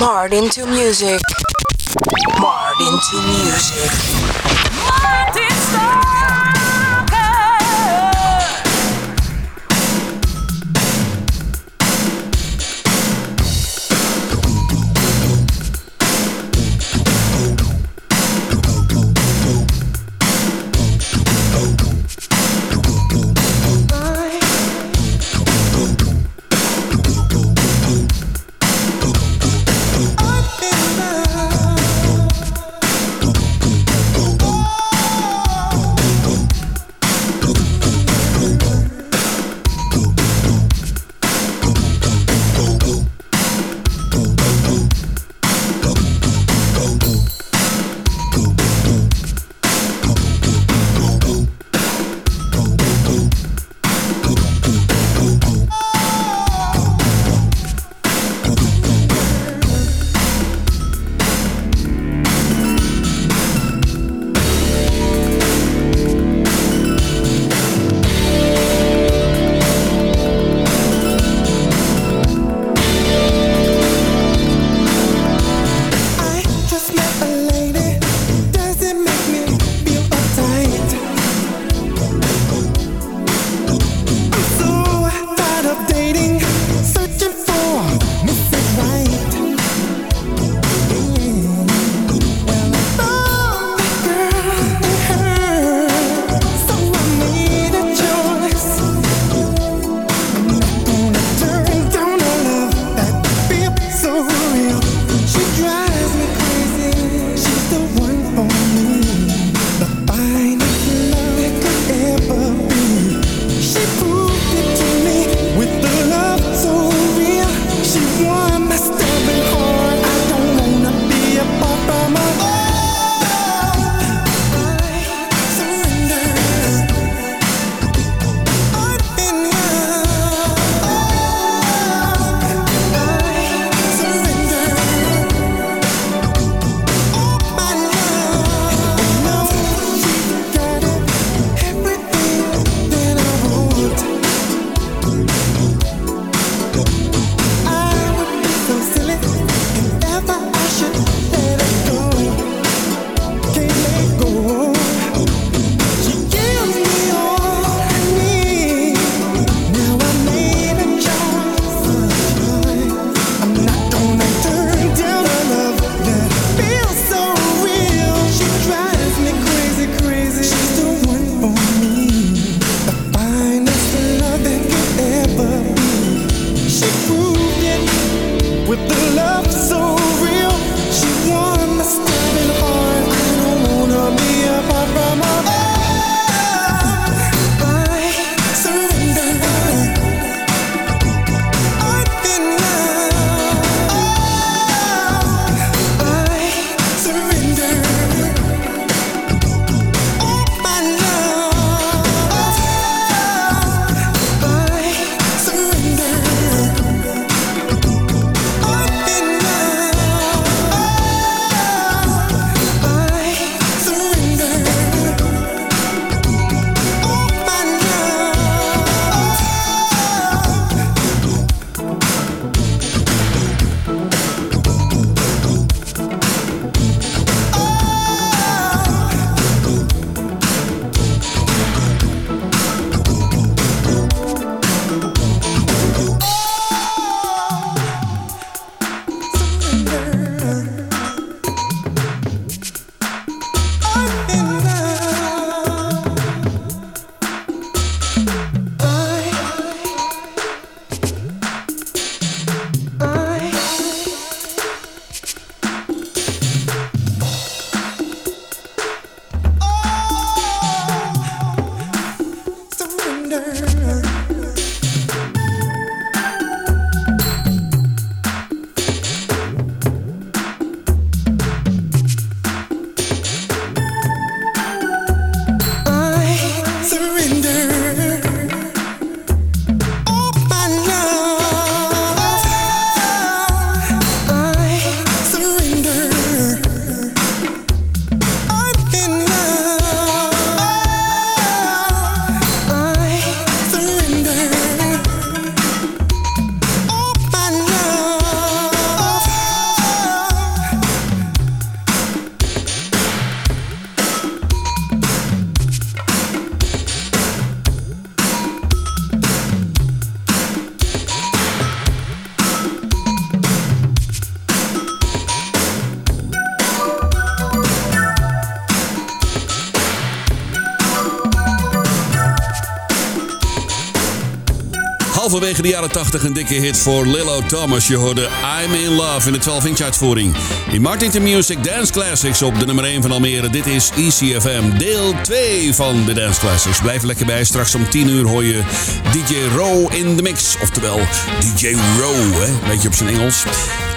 Martin to music. Martin to music. Halverwege de jaren 80 een dikke hit voor Lillo Thomas. Je hoorde I'm in Love in de 12-inch uitvoering. In Martin to Music Dance Classics op de nummer 1 van Almere. Dit is ECFM, deel 2 van de Dance Classics. Blijf lekker bij. Straks om 10 uur hoor je DJ Row in de mix. Oftewel DJ Row, hè? beetje op zijn Engels.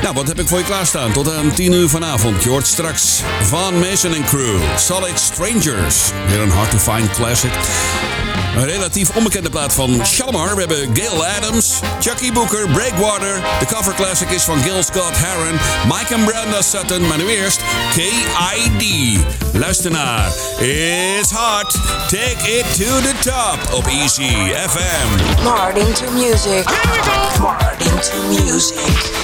Nou, wat heb ik voor je klaarstaan? Tot aan 10 uur vanavond. Je hoort straks Van Mason Crew, Solid Strangers. Weer een hard to find classic. Een relatief onbekende plaat van Shalimar. We hebben Gail Adams, Chucky Booker, Breakwater. De cover classic is van Gil Scott Heron, Mike and Brenda Sutton. Maar nu eerst KID. Luister naar It's Hot. Take it to the top op Easy FM. Martin to music. Here we go. Martin to music.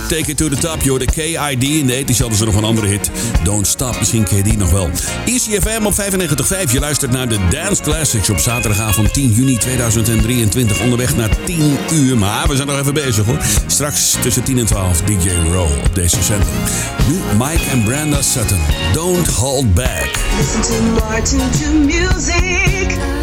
Take It To The Top. yo, de KID in de 80's hadden ze nog een andere hit. Don't Stop, misschien ken je die nog wel. ECFM op 95.5. Je luistert naar de Dance Classics op zaterdagavond 10 juni 2023. Onderweg naar 10 uur, maar we zijn nog even bezig hoor. Straks tussen 10 en 12 DJ Row op deze zender. Nu Mike en Brenda Sutton. Don't Hold Back. Listen to Martin to music.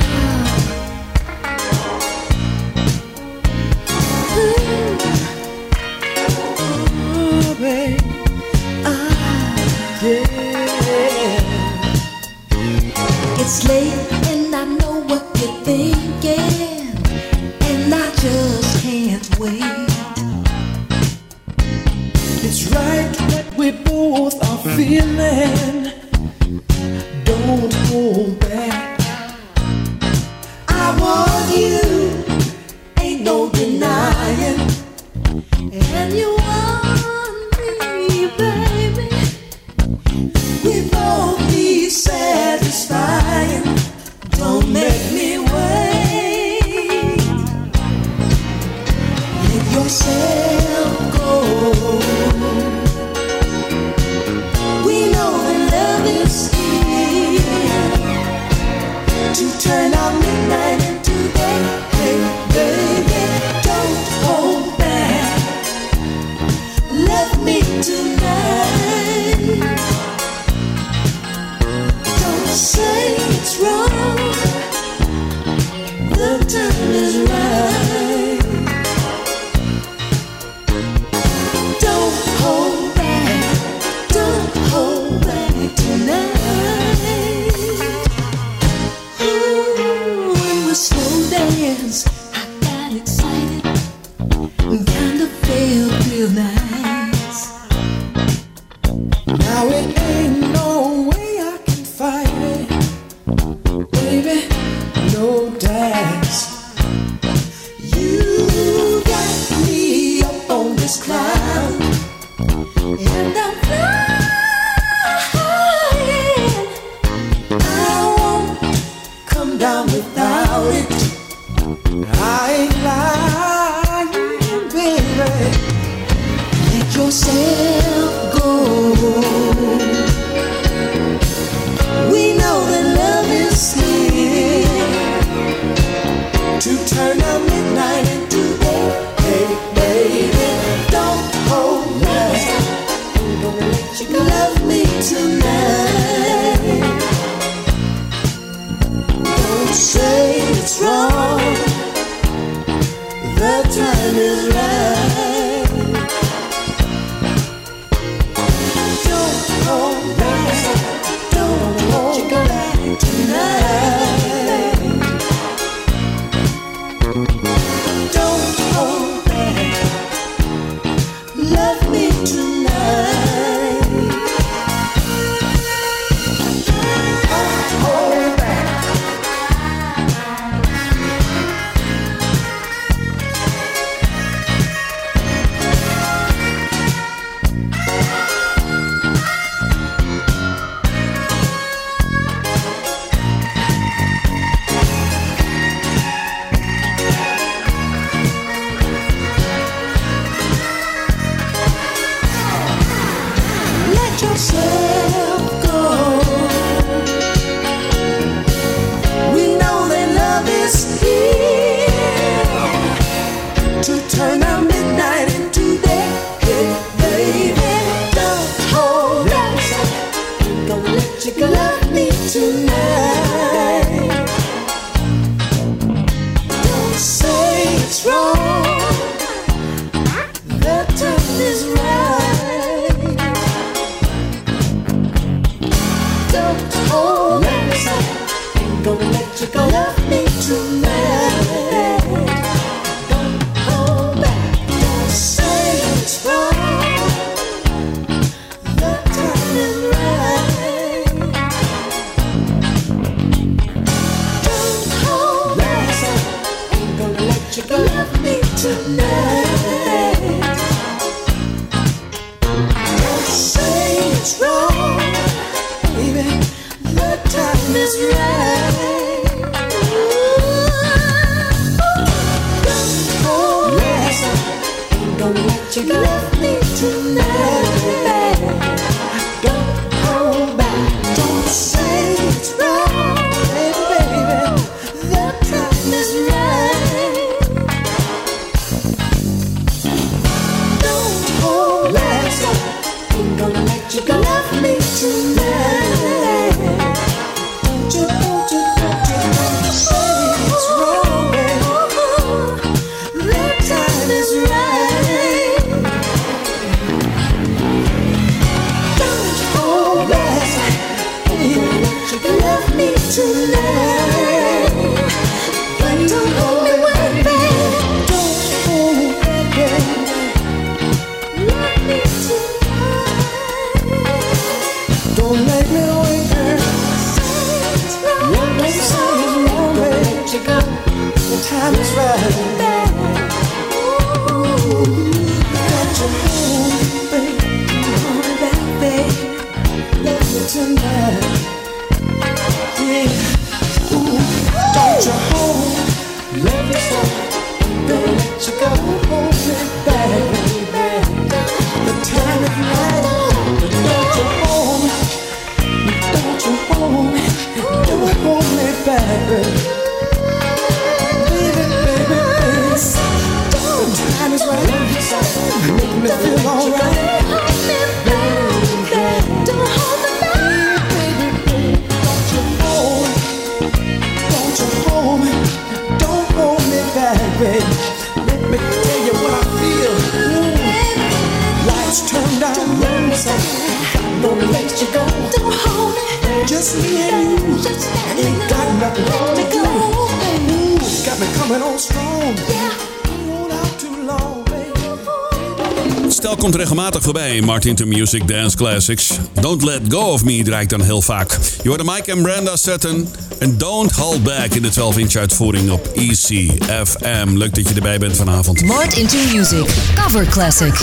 Voorbij in Martin to Music Dance Classics. Don't Let Go of Me draait dan heel vaak. Je hoorde Mike en Brenda Sutton en Don't Hold Back in de 12-inch uitvoering op ECFM. Leuk dat je erbij bent vanavond. Mart into Music. Cover Classic.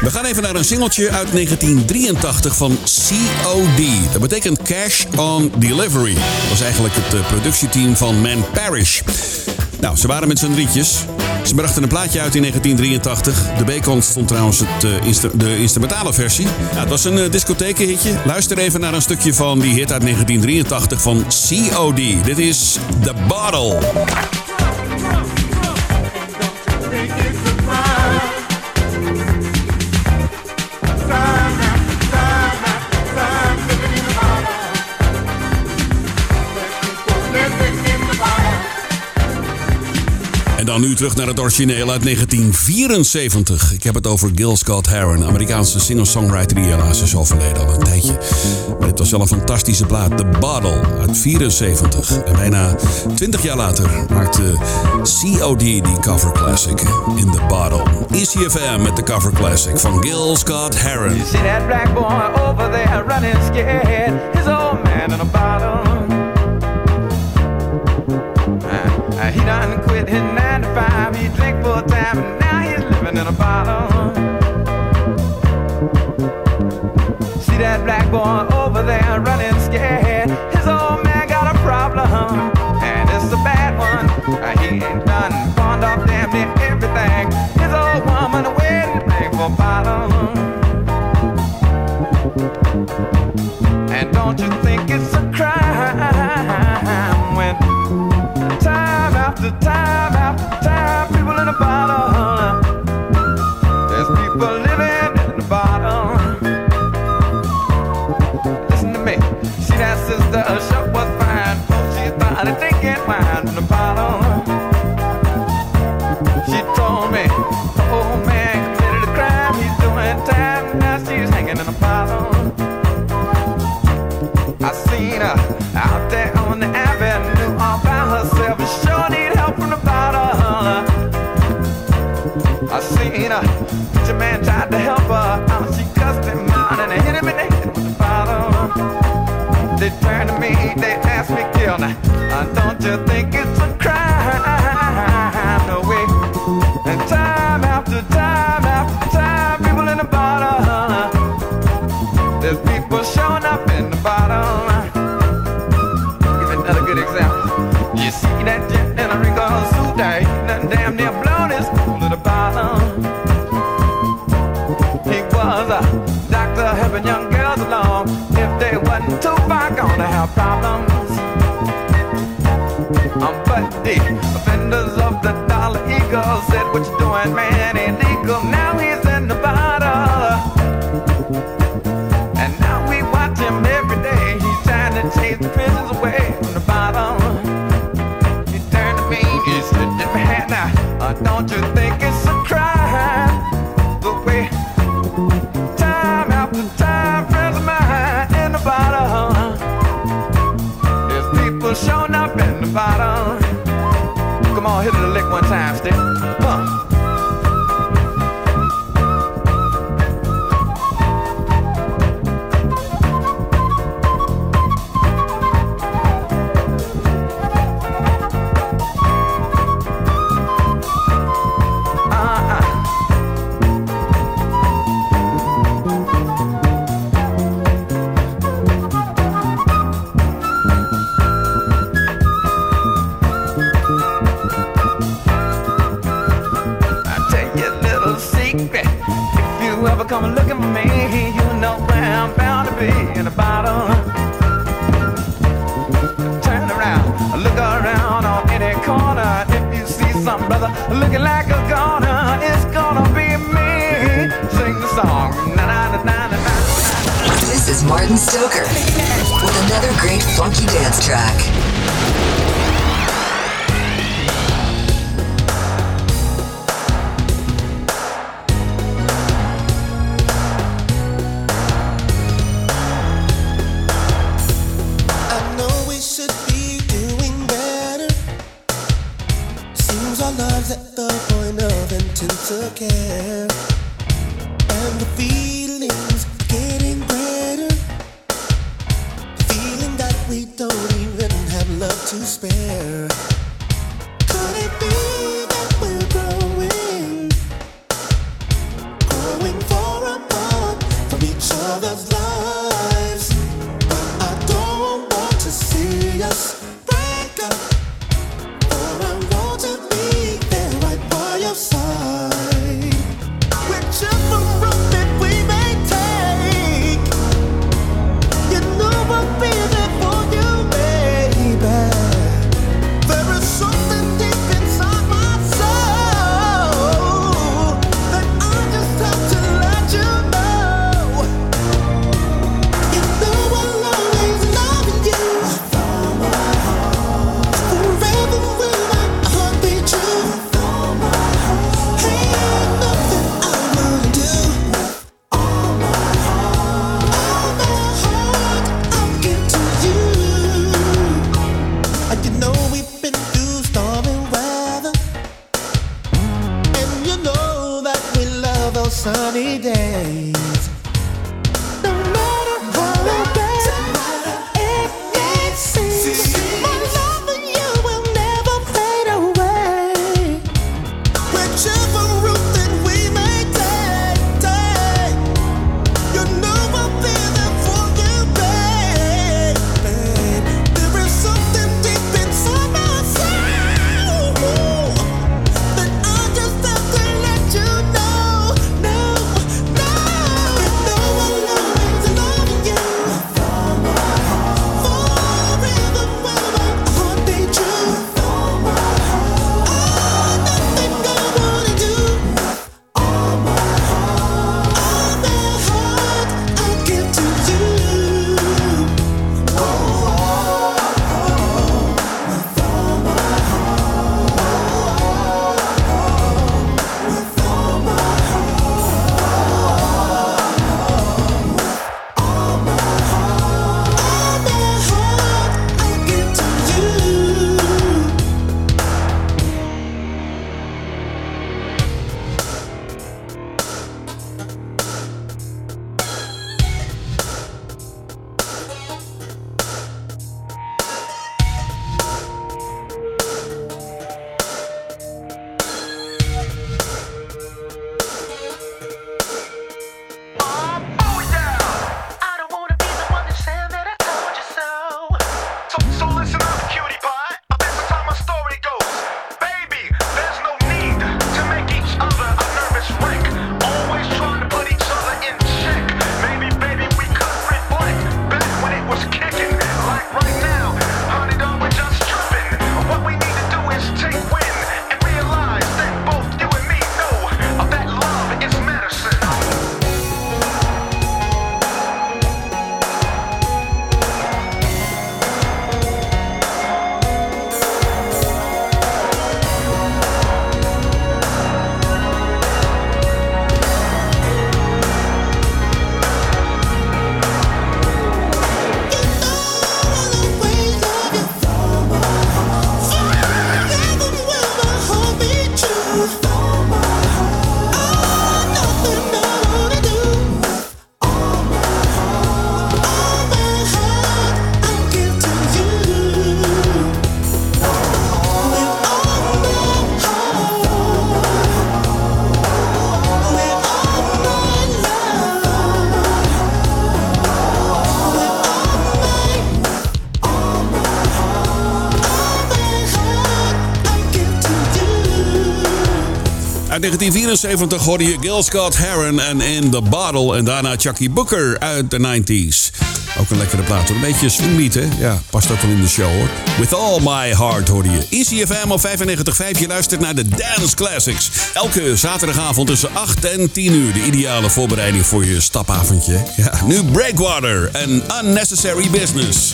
We gaan even naar een singeltje uit 1983 van COD. Dat betekent Cash on Delivery. Dat was eigenlijk het eh, productieteam van Man Parrish. Nou, ze waren met z'n drietjes. Ze brachten een plaatje uit in 1983. De B-kant stond trouwens het, eh, de instrumentale versie. Het was een uh, discothekenhitje. Luister even naar een stukje van die hit uit 1983 van COD. Dit is The Bottle. Dan nu terug naar het origineel uit 1974. Ik heb het over Gil Scott Heron, Amerikaanse singer-songwriter die helaas is overleden al een tijdje. Maar dit was wel een fantastische plaat, The Bottle uit 74. En bijna 20 jaar later maakte COD die cover classic in The Bottle. ECFM met de cover classic van Gil Scott Heron. You see that black boy over there running scared? His man a. He drank full time and now he's living in a bottle. See that black boy over there running scared? His old man got a problem, and it's a bad one. Uh, he ain't done pawned off damn near everything. His old woman waiting for a They turn to me, they ask me, kill now. Don't you think it's a crime? Too far gonna have problems. Um, but the offenders of the dollar eagle said, What you doing, man? Illegal. Now he Stoker with another great funky dance track. sunny day. 71 hoorde je Gil Scott Heron en In The Bottle. En daarna Chucky Booker uit de 90s. Ook een lekkere plaat. Een beetje swingbeat, hè? Ja, past ook wel in de show, hoor. With All My Heart hoorde je. ECFM op 95.5. Je luistert naar de Dance Classics. Elke zaterdagavond tussen 8 en 10 uur. De ideale voorbereiding voor je stapavondje. Ja, nu Breakwater en Unnecessary Business.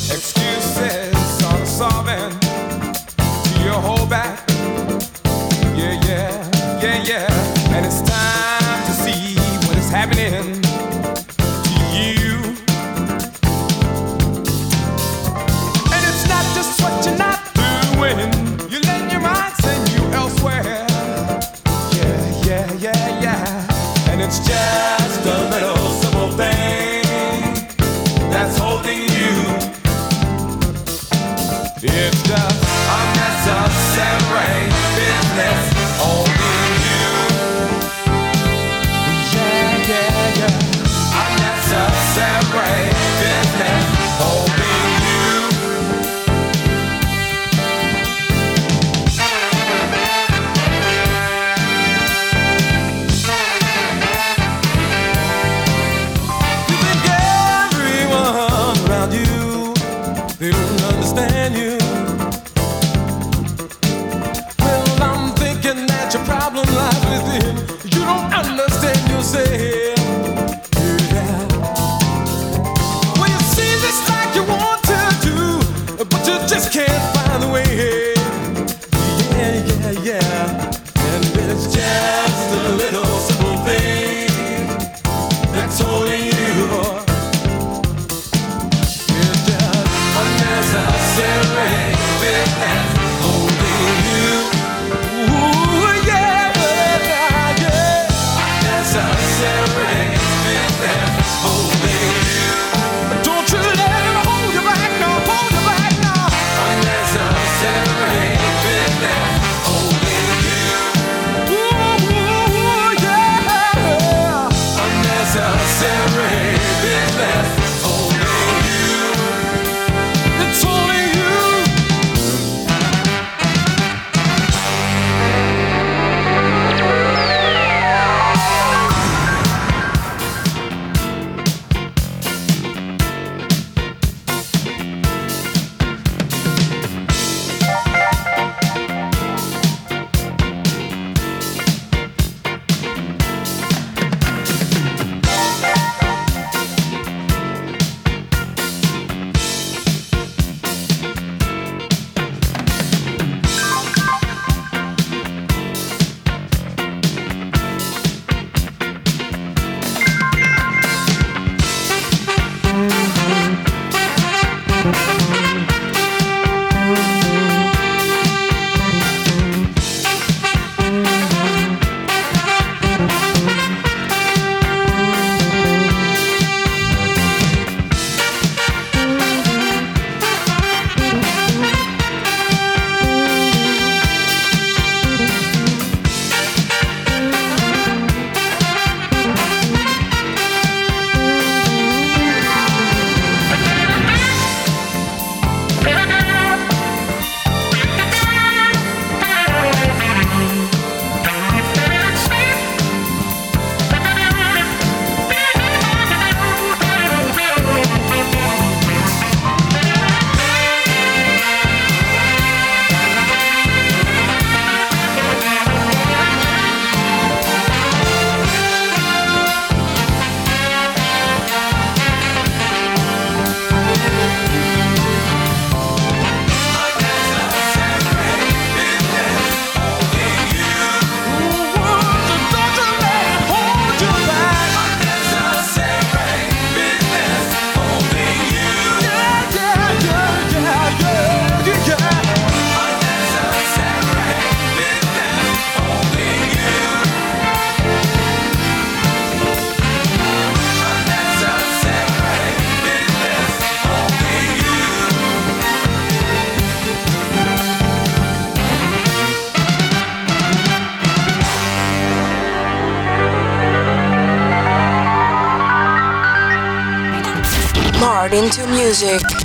music.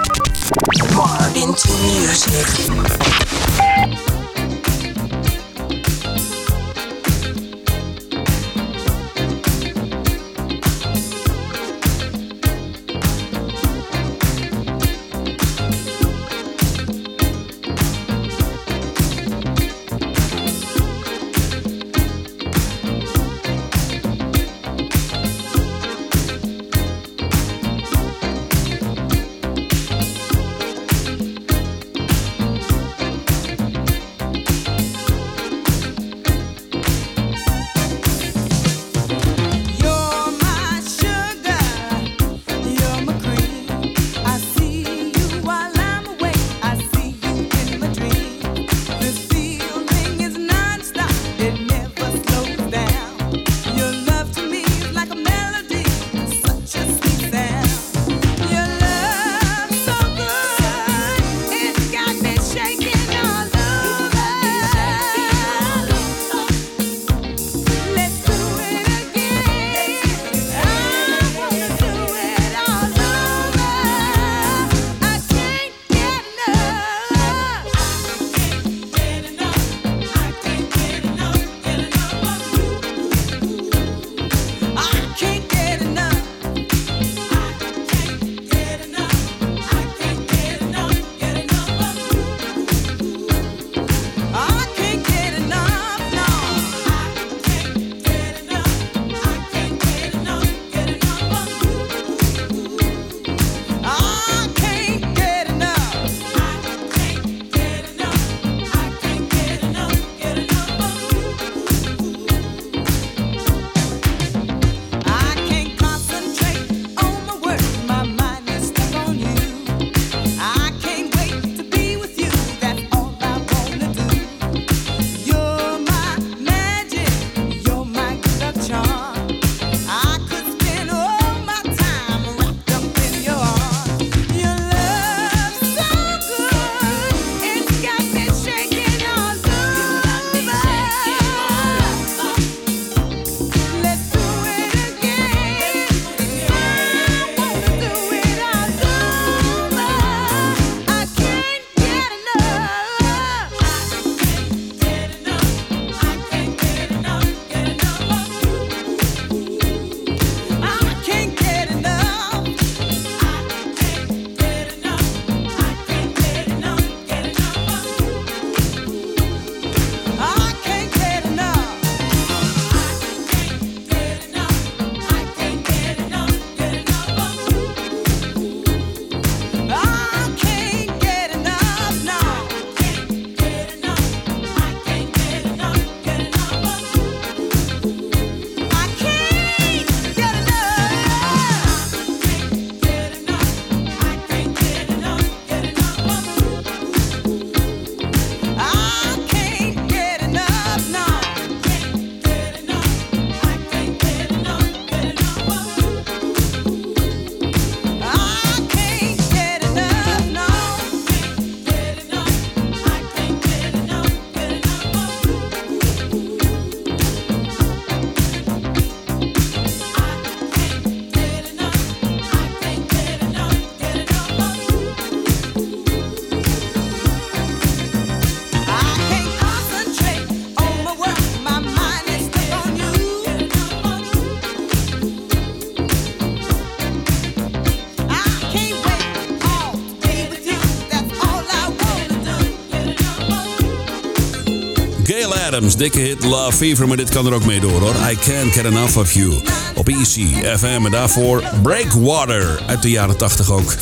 Dikke hit Love Fever, maar dit kan er ook mee door hoor. I Can't Get Enough of You. Op Easy FM en daarvoor Breakwater uit de jaren 80 ook.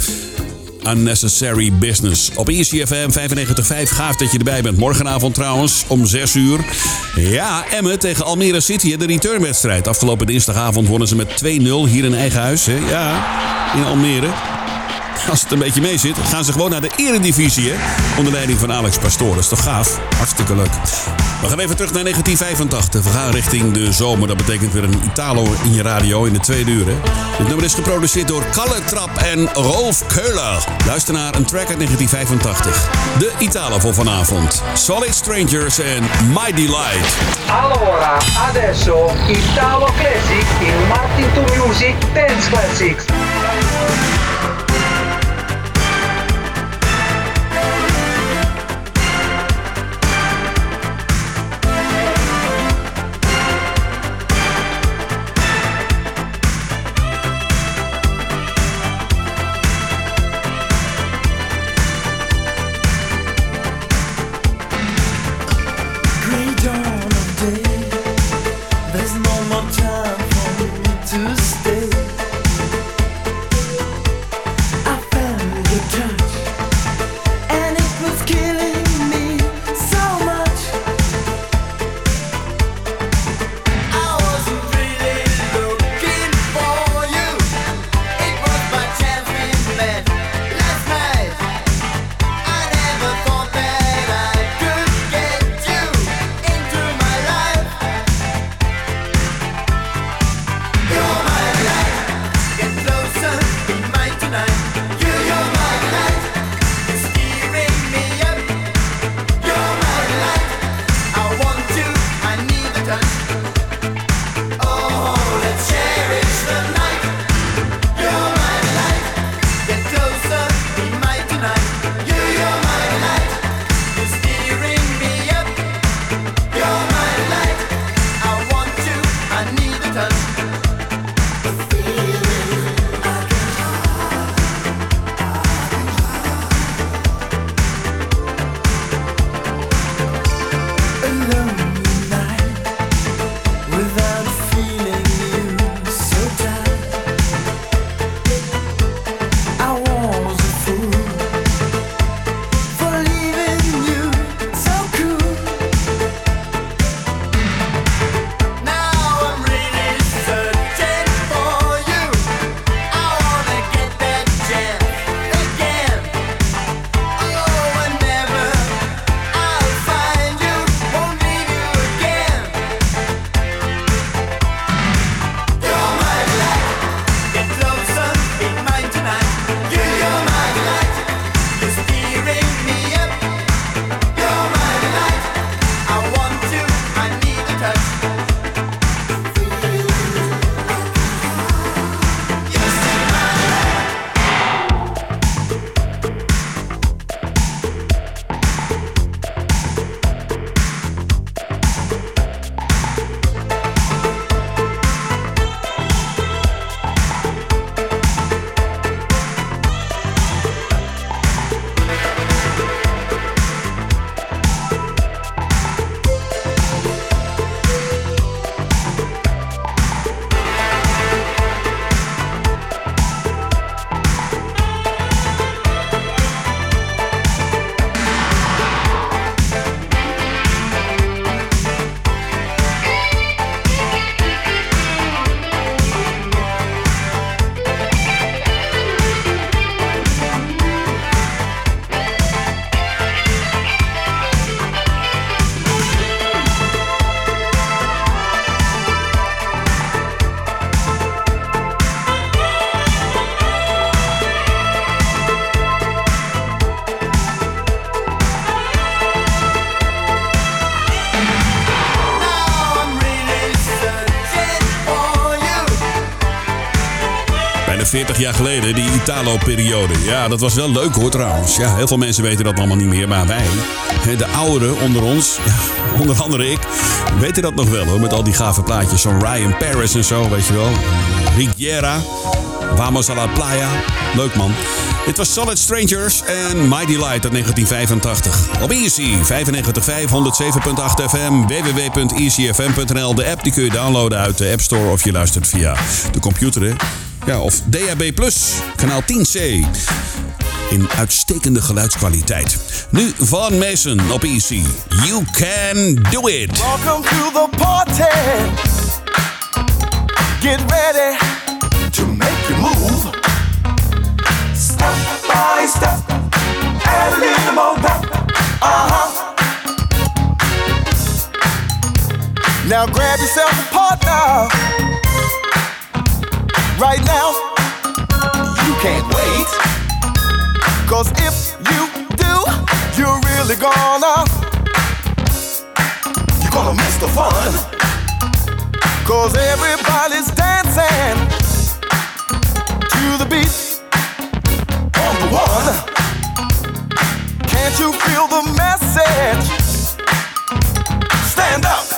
Unnecessary Business. Op Easy FM 95.5. Gaaf dat je erbij bent. Morgenavond trouwens om 6 uur. Ja, Emmen tegen Almere City. De returnwedstrijd. Afgelopen dinsdagavond wonnen ze met 2-0 hier in eigen huis. Hè? Ja, in Almere. Als het een beetje mee zit, gaan ze gewoon naar de eredivisie. Hè? Onder leiding van Alex Pastoor. Dat is toch gaaf? Hartstikke leuk. We gaan even terug naar 1985. We gaan richting de zomer. Dat betekent weer een Italo in je radio in de tweede. Hè? Dit nummer is geproduceerd door Kalle Trap en Rolf Keuler. Luister naar een track uit 1985. De Italo voor vanavond. Solid Strangers en My Delight. Allora, adesso Italo Classic in Martin to Music Dance Classics. Italo-periode. Ja, dat was wel leuk hoor trouwens. Ja, heel veel mensen weten dat allemaal niet meer, maar wij, de ouderen onder ons, ja, onder andere ik, weten dat nog wel hoor. Met al die gave plaatjes van Ryan Paris en zo, weet je wel. Riviera, Vamos a la Playa. Leuk man. Dit was Solid Strangers en My Delight uit 1985. Op Easy 95.5, 107.8 FM, www.easyfm.nl. De app die kun je downloaden uit de App Store of je luistert via de computer. Ja, of DAB+, kanaal 10C. In uitstekende geluidskwaliteit. Nu Van Mason op Easy. You can do it. Welcome to the party. Get ready to make your move. Step by step, add a little more pep. Uh huh. Now grab yourself a partner. Right now, you can't wait. Cause if you do, you're really gonna. You're gonna miss the fun. Cause everybody's dancing to the beat on the one. Can't you feel the message? Stand up.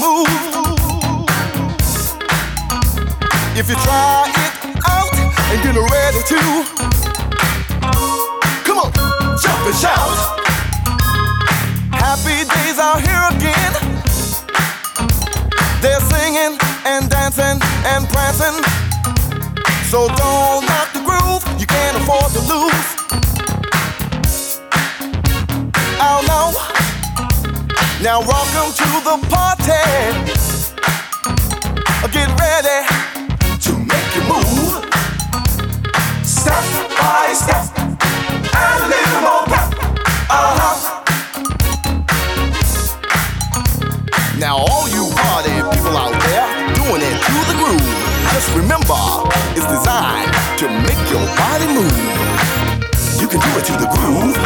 Move. If you try it out and get ready to, come on, jump and shout. Happy days are here again. They're singing and dancing and prancing. So don't knock the groove, you can't afford to lose. Now welcome to the party. Get ready to make you move. Step by step, and a little more pep. Uh-huh. Now all you party people out there doing it to the groove. Just remember, it's designed to make your body move. You can do it to the groove,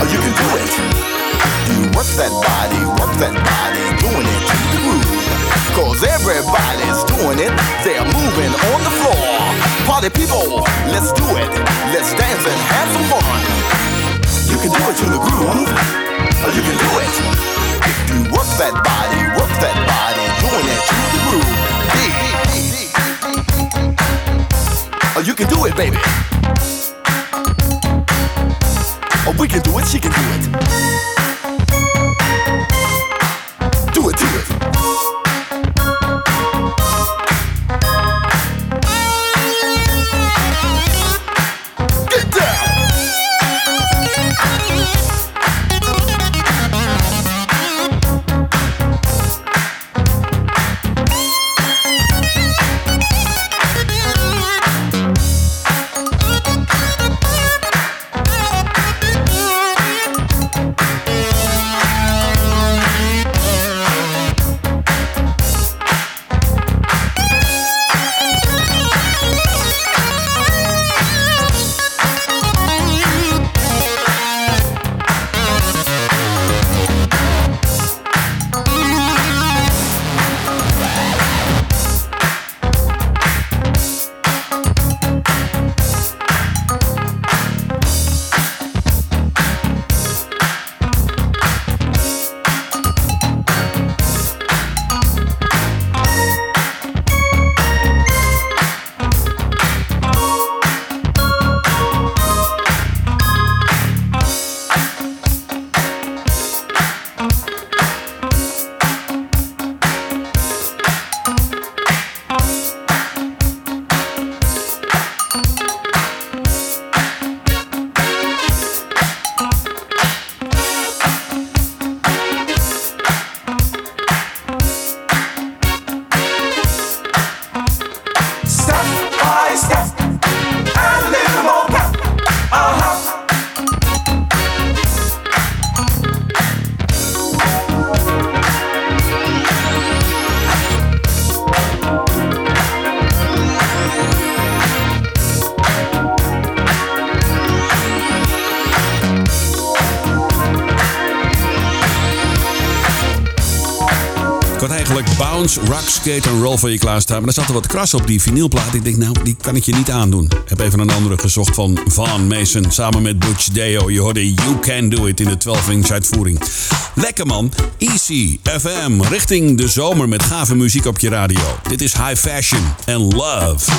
or you can do it. Work that body, work that body, doing it to the groove. Cause everybody's doing it, they're moving on the floor. Party people, let's do it. Let's dance and have some fun. You can do it to the groove, or you can do it. You work that body, work that body, doing it to the groove. Or you can do it, baby. Or we can do it, she can do it. Skate and Roll voor je klaarstaan. Maar er zat er wat kras op die vinylplaat. Ik denk, nou, die kan ik je niet aandoen. Ik heb even een andere gezocht van Van Mason samen met Butch Deo. Je hoorde You Can Do It in de 12-inch uitvoering. Lekker man. Easy FM richting de zomer met gave muziek op je radio. Dit is High Fashion and Love.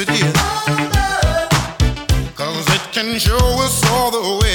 it is. Cause it can show us all the way.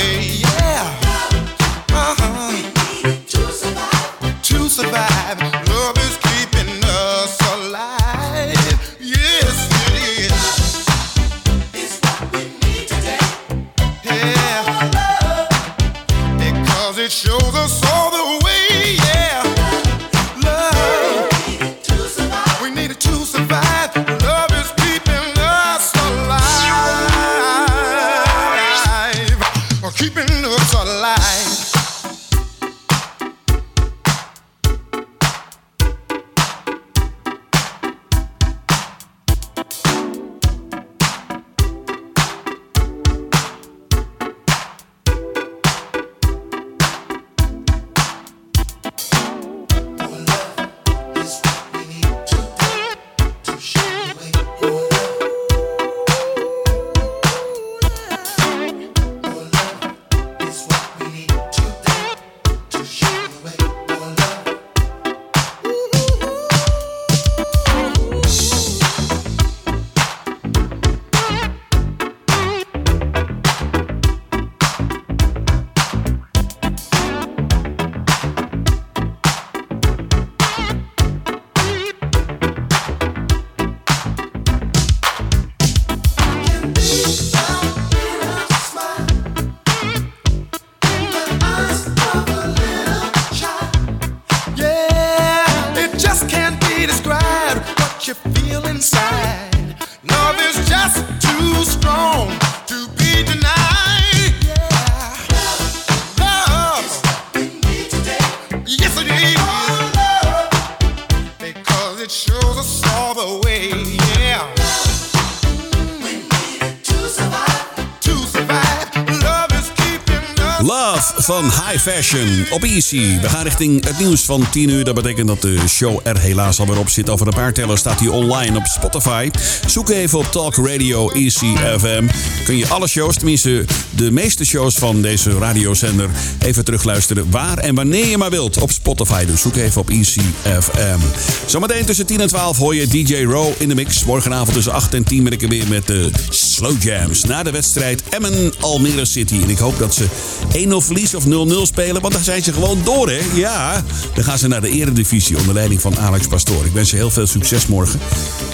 Van High Fashion op Easy. We gaan richting het nieuws van 10 uur. Dat betekent dat de show er helaas alweer op zit. Over een paar tellen staat hij online op Spotify. Zoek even op Talk Radio Easy FM. Kun je alle shows, tenminste de meeste shows van deze radiozender, even terugluisteren waar en wanneer je maar wilt op Spotify. Dus zoek even op Easy FM. Zometeen tussen 10 en 12 hoor je DJ Row in de mix. Morgenavond tussen 8 en 10 ben ik er weer met de Slow Jams. Na de wedstrijd Emmen Almere City. En ik hoop dat ze 1-0 verliezen of 0-0 spelen. Want dan zijn ze gewoon door, hè? Ja. Dan gaan ze naar de Eredivisie onder leiding van Alex Pastoor. Ik wens je heel veel succes morgen.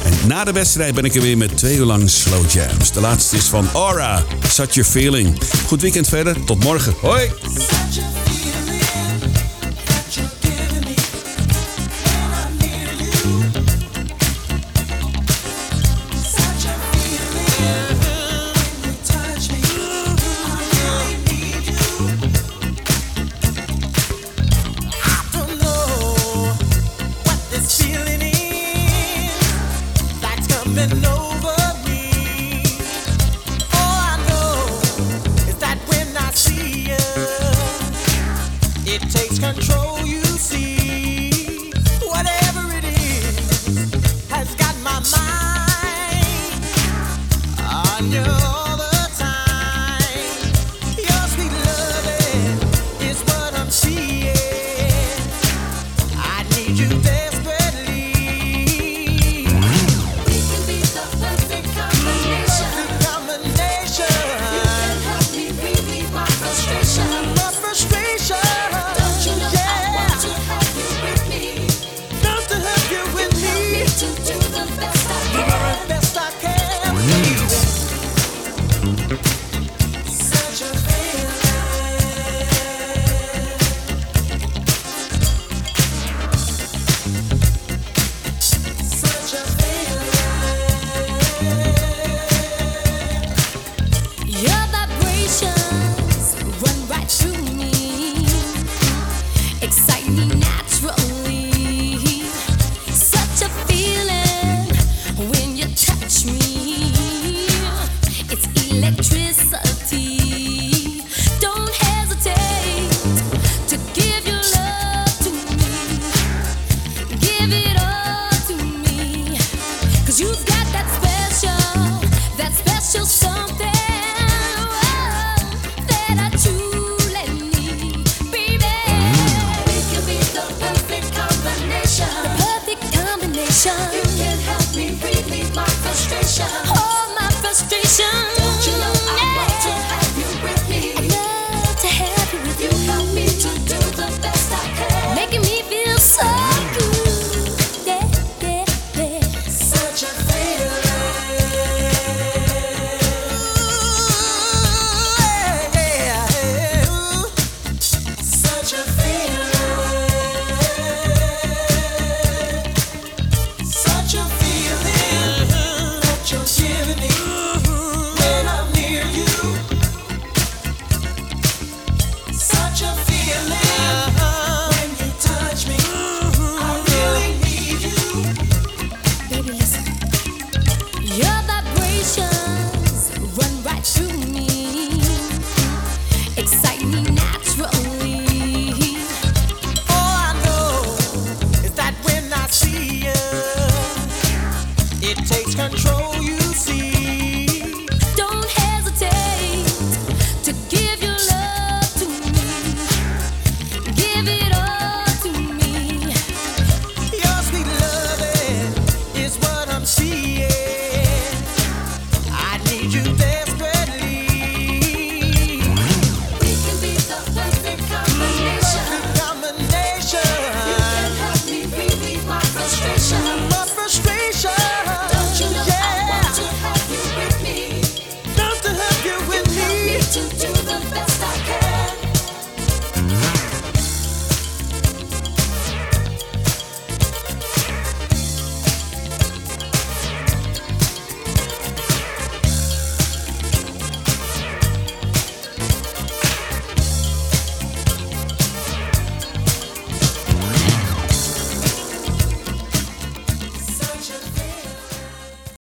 En na de wedstrijd ben ik er weer met twee uur lang Slow Jams. De laatste is van Aura. Such a feeling. Goed weekend verder. Tot morgen. Hoi. On